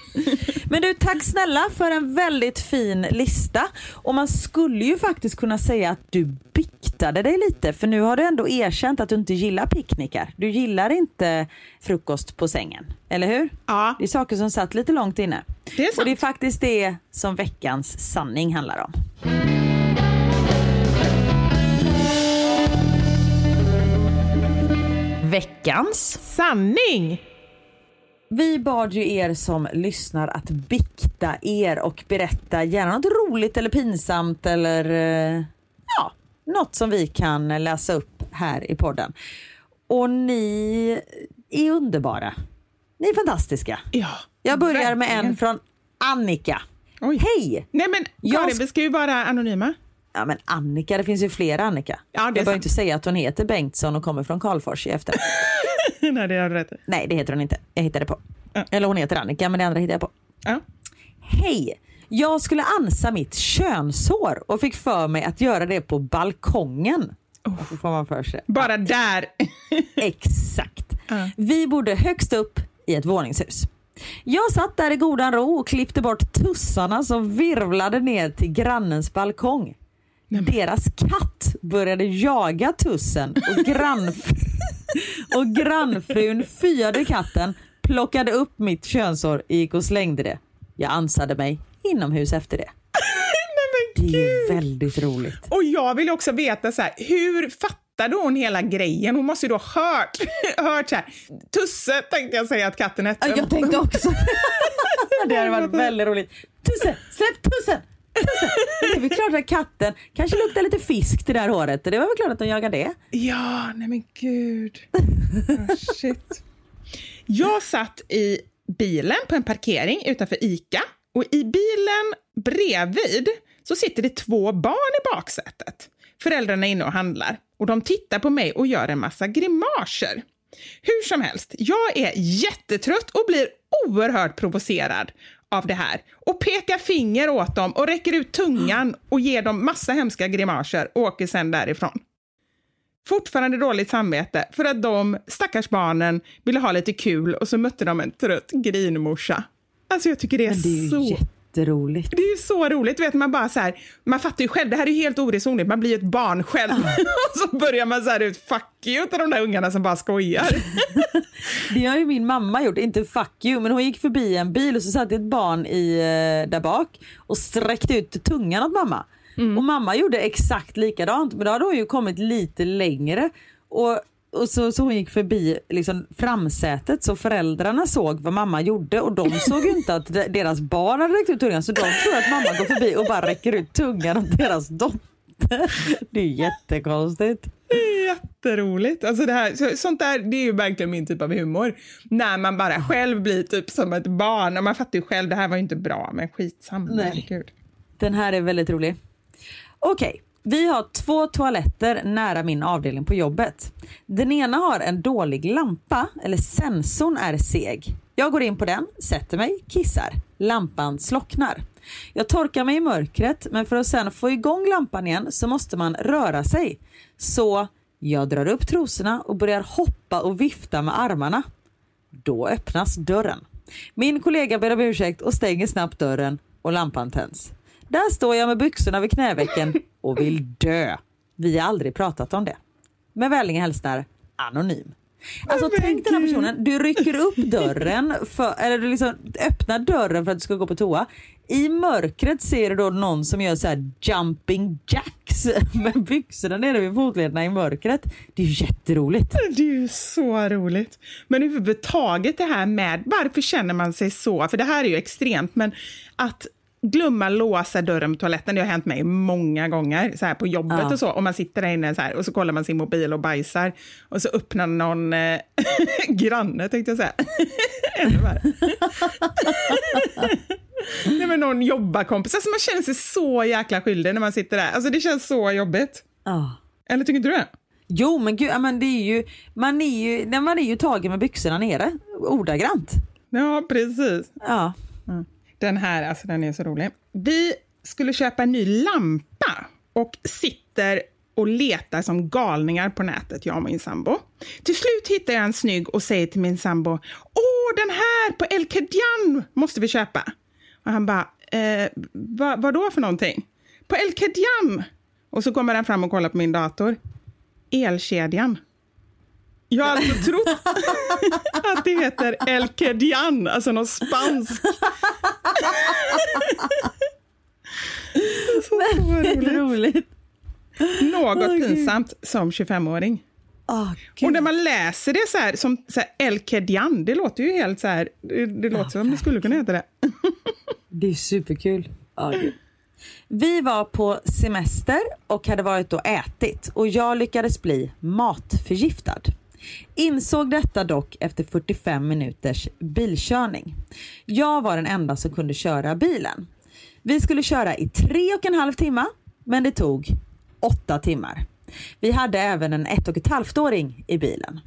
Men du, tack snälla för en väldigt fin lista. Och man skulle ju faktiskt kunna säga att du biktade dig lite. För nu har du ändå erkänt att du inte gillar picknickar. Du gillar inte frukost på sängen. Eller hur? Ja. Det är saker som satt lite långt inne. Det är sant. Och det är faktiskt det som veckans sanning handlar om. Veckans Sanning! Vi bad ju er som lyssnar att bikta er och berätta gärna något roligt eller pinsamt eller eh, ja, något som vi kan läsa upp här i podden. Och ni är underbara. Ni är fantastiska. Ja, Jag börjar med en verkligen. från Annika. Oj. Hej! Nej men Jag Karin, sk- vi ska ju vara anonyma. Ja men Annika, det finns ju flera Annika. Ja, det jag behöver inte säga att hon heter Bengtsson och kommer från Karlfors i efter. Nej, det har du rätt i. Nej, det heter hon inte. Jag hittade på. Ja. Eller hon heter Annika, men det andra hittade jag på. Ja. Hej! Jag skulle ansa mitt könshår och fick för mig att göra det på balkongen. Så får man för sig. Bara där. Exakt. Vi bodde högst upp i ett våningshus. Jag satt där i godan ro och klippte bort tussarna som virvlade ner till grannens balkong. Deras katt började jaga tussen och, grannf- och grannfrun fyade katten, plockade upp mitt könshår, gick och slängde det. Jag ansade mig inomhus efter det. Nej, Det är gud. väldigt roligt. Och jag vill också veta så här, hur fattade hon hela grejen? Hon måste ju då ha hört, hört så här. Tusse tänkte jag säga att katten hette. Ja, jag tänkte också. det hade varit väldigt roligt. Tusse, släpp tussen! Det är väl klart att katten kanske luktar lite fisk till det här håret. Det var väl klart att de jagar det. Ja, nej men gud. Oh, shit. Jag satt i bilen på en parkering utanför ICA och i bilen bredvid så sitter det två barn i baksätet. Föräldrarna är inne och handlar och de tittar på mig och gör en massa grimaser. Hur som helst, jag är jättetrött och blir oerhört provocerad av det här och pekar finger åt dem och räcker ut tungan och ger dem massa hemska grimaser och åker sen därifrån fortfarande dåligt samvete för att de stackars barnen ville ha lite kul och så mötte de en trött grinmorsa. Alltså jag tycker det är, det är så... jätteroligt. Det är ju så roligt, vet man bara så här, man fattar ju själv, det här är helt oresonligt, man blir ett barn själv och så börjar man så här ut fuck you till de där ungarna som bara skojar. Det har ju min mamma gjort, inte fuck you, men hon gick förbi en bil och så satt ett barn i, eh, där bak och sträckte ut tungan åt mamma. Och mamma gjorde exakt likadant, men då hade hon ju kommit lite längre. Och, och så, så hon gick förbi liksom, framsätet så föräldrarna såg vad mamma gjorde och de såg ju inte att de- deras barn hade räckt ut tungan så de tror att mamma går förbi och bara räcker ut tungan åt deras dotter. Det är jättekonstigt. Jätteroligt. Alltså det här, så, sånt där, det är ju verkligen min typ av humor. När man bara själv blir typ som ett barn och man fattar ju själv, det här var ju inte bra, men skitsamma. Nej. herregud. Den här är väldigt rolig. Okej, vi har två toaletter nära min avdelning på jobbet. Den ena har en dålig lampa, eller sensorn är seg. Jag går in på den, sätter mig, kissar. Lampan slocknar. Jag torkar mig i mörkret, men för att sen få igång lampan igen så måste man röra sig. Så jag drar upp trosorna och börjar hoppa och vifta med armarna. Då öppnas dörren. Min kollega ber om ursäkt och stänger snabbt dörren och lampan tänds. Där står jag med byxorna vid knävecken och vill dö. Vi har aldrig pratat om det. Med vänliga hälsningar Anonym. Alltså men tänk den här personen, du rycker upp dörren, för, eller du liksom öppnar dörren för att du ska gå på toa. I mörkret ser du då någon som gör så här jumping jacks med byxorna nere vid fotlederna i mörkret. Det är ju jätteroligt. Det är ju så roligt. Men överhuvudtaget det här med varför känner man sig så? För det här är ju extremt, men att glömma låsa dörren på toaletten, det har hänt mig många gånger så här på jobbet Ja. och så. Och man sitter där inne så här, och så kollar man sin mobil och bajsar och så öppnar någon eh, granne, tänkte jag säga. Ännu värre. Nej, men någon jobbarkompis. Alltså man känner sig så jäkla skyldig när man sitter där. Alltså det känns så jobbigt. Ja. Eller tycker inte du det? Jo men gud, men det är ju, man är ju, man är ju tagen med byxorna nere, ordagrant. Ja, precis. Ja. Den här, alltså den är så rolig. Vi skulle köpa en ny lampa och sitter och letar som galningar på nätet, jag och min sambo. Till slut hittar jag en snygg och säger till min sambo, åh den här på El Kedjan måste vi köpa. Och han bara, eh, vad, vad då för någonting? På El Kedjan. Och så kommer han fram och kollar på min dator. Elkedjan. Jag har alltså trott att det heter El Kedjan, alltså något spanskt. Så roligt. Något Gud. pinsamt som 25-åring. Oh, Och när man läser det så här, som så här, El Kedjan, det låter ju helt så här, det, det låter som det skulle kunna heta det. Det är superkul. Gud. Vi var på semester och hade varit och ätit och jag lyckades bli matförgiftad. Insåg detta dock efter 45 minuters bilkörning. Jag var den enda som kunde köra bilen. Vi skulle köra i tre och en halv timme, men det tog åtta timmar. Vi hade även en ett och ett halvt-åring i bilen.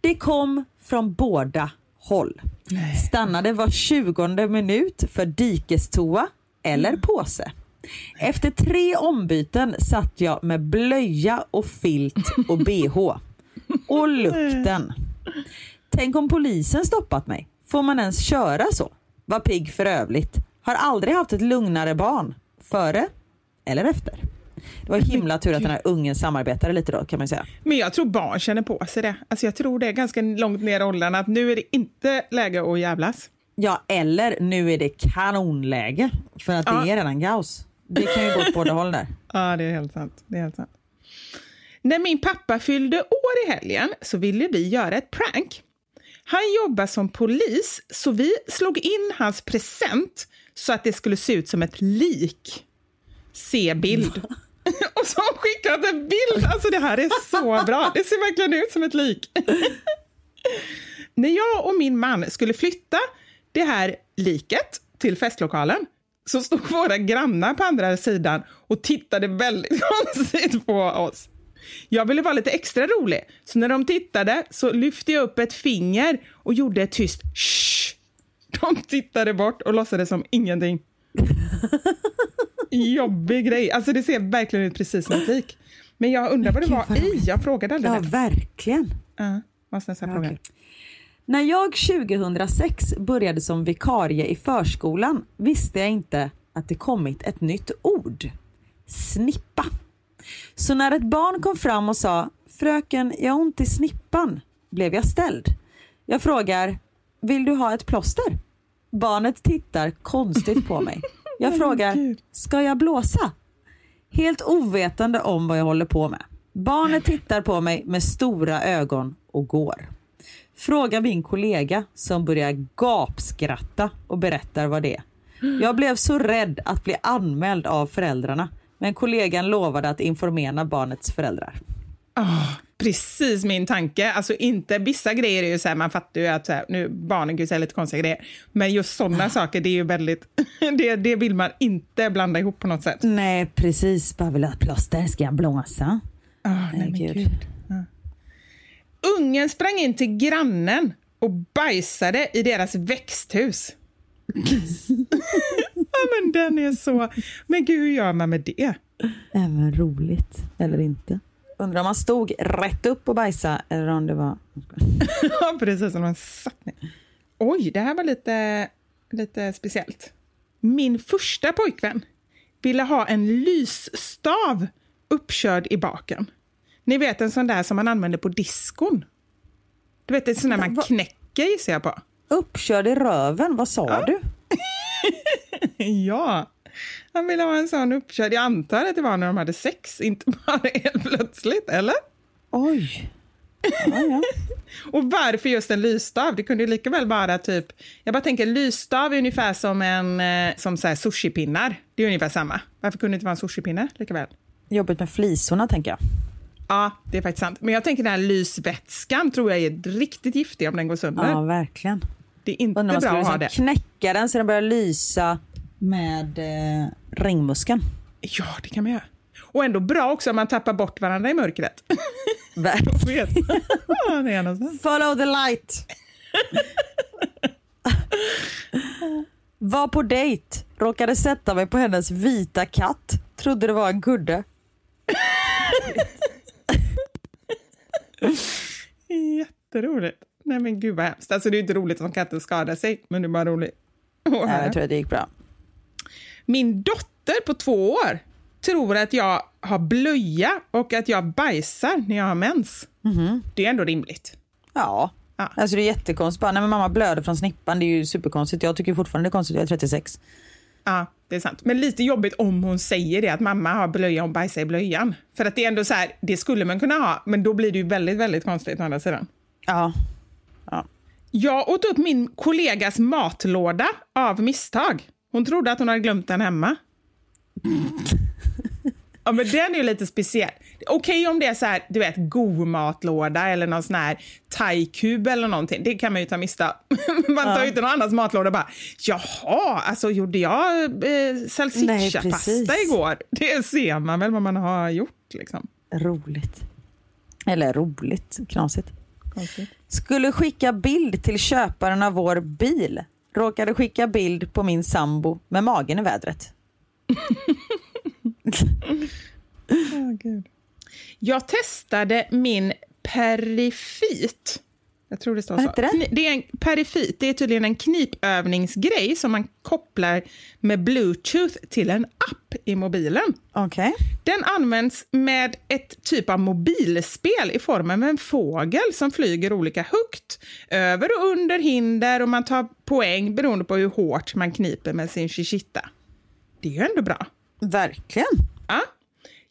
Det kom från båda håll. Stannade var tjugonde minut för dikestoa eller påse. Efter tre ombyten satt jag med blöja och filt och bh. Och lukten. Tänk om polisen stoppat mig. Får man ens köra så? Var pigg för övrigt. Har aldrig haft ett lugnare barn. Före eller efter. Det var himla tur att den här ungen samarbetade lite då kan man säga. Men jag tror barn känner på sig det. Alltså jag tror det är ganska långt ner i åldrarna att nu är det inte läge att jävlas. Ja, eller nu är det kanonläge för att Ja. det är redan Gauss. Det kan ju gå åt båda håll där. Ja, det är helt sant. Det är helt sant. När min pappa fyllde år i helgen så ville vi göra ett prank. Han jobbar som polis, så vi slog in hans present så att det skulle se ut som ett lik. Se bild. Och så har han skickat en bild. Alltså det här är så bra. Det ser verkligen ut som ett lik. När jag och min man skulle flytta det här liket till festlokalen så stod våra grannar på andra sidan och tittade väldigt konstigt på oss. Jag ville vara lite extra rolig, så när de tittade så lyfte jag upp ett finger och gjorde ett tyst shh. De tittade bort och låtsades som ingenting. Jobbig grej. Alltså det ser verkligen ut precis som lik. Men jag undrar vad det Gud, var vad i. Jag frågade aldrig Ja, det. verkligen. Ja, måste nästan fråga. Okej. När jag 2006 började som vikarie i förskolan visste jag inte att det kommit ett nytt ord. Snippa. Så när ett barn kom fram och sa “Fröken, jag har ont i snippan” blev jag ställd. Jag frågar “Vill du ha ett plåster?” Barnet tittar konstigt på mig. Jag frågar “Ska jag blåsa?” Helt ovetande om vad jag håller på med. Barnet tittar på mig med stora ögon och går. Frågar min kollega som börjar gapskratta och berättar vad det är. Jag blev så rädd att bli anmäld av föräldrarna. Men kollegan lovade att informera barnets föräldrar. Ah, precis min tanke. Alltså inte, vissa grejer är ju så här, man fattar ju att så här, nu, barnen kan säga lite konstiga grejer. Men just sådana saker, det är ju väldigt, det, det vill man inte blanda ihop på något sätt. Nej precis, bara vill ha ett plåster, ska jag blåsa? Ah, nej, men Gud. Gud. Ja. Ungen sprang in till grannen och bajsade i deras växthus. ja, men den är så... Men gud, hur gör man med det? Även roligt, eller inte. Undrar om man stod rätt upp och bajsa eller om det var... Ja, precis som man satt ner. Oj, det här var lite, lite speciellt. Min första pojkvän ville ha en lysstav uppkörd i baken. Ni vet en sån där som man använder på diskon. Du vet en sån där man knäcker gissar jag på. Uppkörd i röven, vad sa du? Ja, han ville ha en sån uppkörd. Jag antar att det var när de hade sex, inte bara helt plötsligt, eller? Oj. Ja, ja. Och varför just en lysstav? Det kunde ju lika väl vara typ... Jag bara tänker, lysstav är ungefär som en eh, som så här sushipinnar. Det är ungefär samma. Varför kunde det inte vara en sushipinne lika väl? Jobbigt med flisorna tänker jag. Ja, det är faktiskt sant. Men jag tänker den här lysvätskan tror jag är riktigt giftig om den går sönder. Ja, verkligen. Det är inte bra att ha skulle det. liksom knäcka den så den börjar lysa med eh, ringmuskeln. Ja, det kan man göra. Och ändå bra också om man tappar bort varandra i mörkret. Verkligen. Follow the light. Var på dejt, råkade sätta mig på hennes vita katt. Trodde det var en kudde. Jätteroligt. Nej men gud vad hemskt. Alltså det är inte roligt om katten skadar sig, men det är bara roligt. Ja, höra. jag tror att det gick bra. Min dotter på två år tror att jag har blöja och att jag bajsar när jag har mens. Det är ändå rimligt. Ja. Ja. Alltså det är jättekonstigt. Bara, nej, men mamma blöder från snippan, det är ju superkonstigt. Jag tycker fortfarande det är konstigt, jag är 36. Ja, det är sant. Men lite jobbigt om hon säger det, att mamma har blöja och bajsar i blöjan. För att det är ändå så här, det skulle man kunna ha, men då blir det ju väldigt, väldigt konstigt å andra sidan. Ja. Jag åt upp min kollegas matlåda av misstag. Hon trodde att hon hade glömt den hemma. Ja, men den är ju lite speciell. Okej om det är så här, du vet, god matlåda eller någon sån här thaikub eller någonting. Det kan man ju ta mista. Man tar ju inte någon annans matlåda och bara, jaha, alltså gjorde jag eh, salsicciapasta igår? Det ser man väl vad man har gjort liksom. Roligt. Eller roligt, knasigt. Konstigt. Skulle skicka bild till köparen av vår bil. Råkade skicka bild på min sambo med magen i vädret. Jag testade min perifit. Jag tror det står så. det? Det är en perifit. Det är tydligen en knipövningsgrej som man kopplar med bluetooth till en app i mobilen. Okej. Den används med ett typ av mobilspel i form av en fågel som flyger olika högt, över och under hinder och man tar poäng beroende på hur hårt man kniper med sin chichita. Det är ju ändå bra. Verkligen.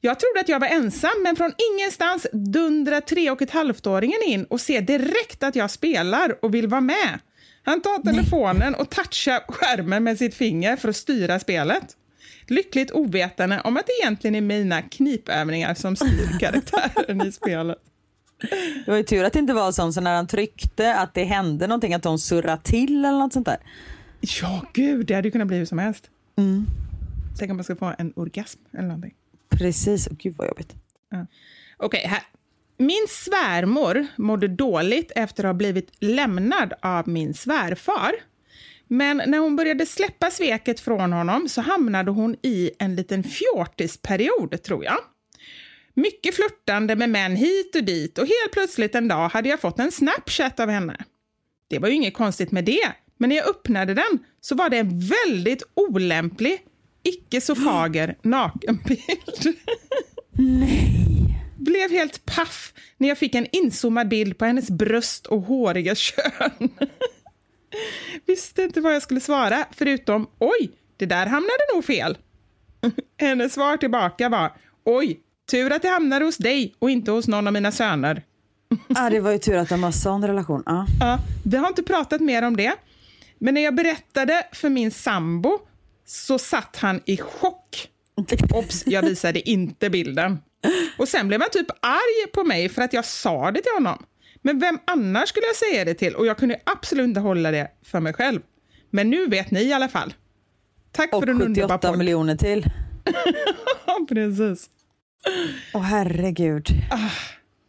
Ja. Jag trodde att jag var ensam, men från ingenstans dundrar tre och ett halvt-åringen in och ser direkt att jag spelar och vill vara med. Han tar telefonen och touchar skärmen med sitt finger för att styra spelet. Lyckligt ovetande om att det egentligen är mina knipövningar som styr karaktären i spelet. Det var ju tur att det inte var sån så när han tryckte att det hände någonting, att de surrade till eller något sånt där. Ja, gud, det hade ju kunnat bli hur som helst. Tänk om man ska få en orgasm eller någonting. Precis, oh, gud vad jobbigt. Okej, här. Min svärmor mådde dåligt efter att ha blivit lämnad av min svärfar. Men när hon började släppa sveket från honom så hamnade hon i en liten fjortisperiod, tror jag. Mycket flörtande med män hit och dit och helt plötsligt en dag hade jag fått en Snapchat av henne. Det var ju inget konstigt med det, men när jag öppnade den så var det en väldigt olämplig, icke så fager nakenbild. Blev helt paff när jag fick en inzoomad bild på hennes bröst och håriga kön. Visste inte vad jag skulle svara, förutom oj, det där hamnade nog fel. Hennes svar tillbaka var oj, tur att det hamnade hos dig och inte hos någon av mina söner. Ah, det var ju tur att de har sån relation. Ah. Ja, vi har inte pratat mer om det. Men när jag berättade för min sambo så satt han i chock. Ops, jag visade inte bilden. Och sen blev han typ arg på mig för att jag sa det till honom. Men vem annars skulle jag säga det till? Och jag kunde absolut inte hålla det för mig själv. Men nu vet ni i alla fall. Tack Och för en underbar 78 podd. miljoner till. Precis. Åh herregud.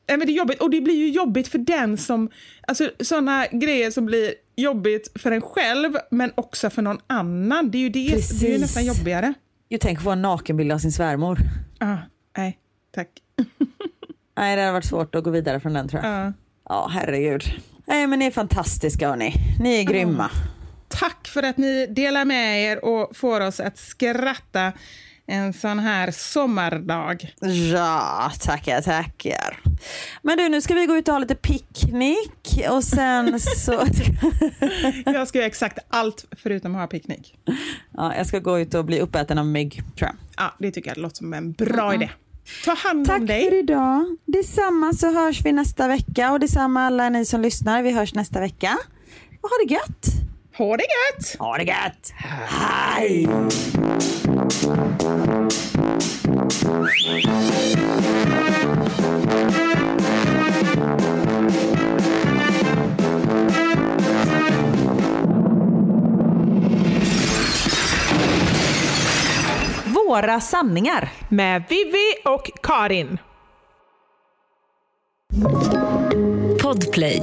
Nej, men det är jobbigt. Och det blir ju jobbigt för den som... Alltså sådana grejer som blir jobbigt för en själv, men också för någon annan. Det är ju, det, det är ju Precis. nästan jobbigare. Jag tänker få en nakenbild av sin svärmor. Ah, nej, tack. Nej, det hade varit svårt att gå vidare från den tror jag. Ja. Ja, herregud. Nej, men ni är fantastiska hörni. Ni är grymma. Tack för att ni delar med er och får oss att skratta en sån här sommardag. Ja, tackar, tackar. Men du, nu ska vi gå ut och ha lite picknick och sen så... Jag ska göra exakt allt förutom att ha picknick. Ja, jag ska gå ut och bli uppäten av mygg, tror jag. Ja, det tycker jag låter som en bra idé. Ta hand Tack om dig. för idag. Detsamma så hörs vi nästa vecka och detsamma alla ni som lyssnar. Vi hörs nästa vecka. Och ha det gött! Ha det gött! Ha det gött! Hej! Våra sanningar. Med Vivi och Karin. Podplay.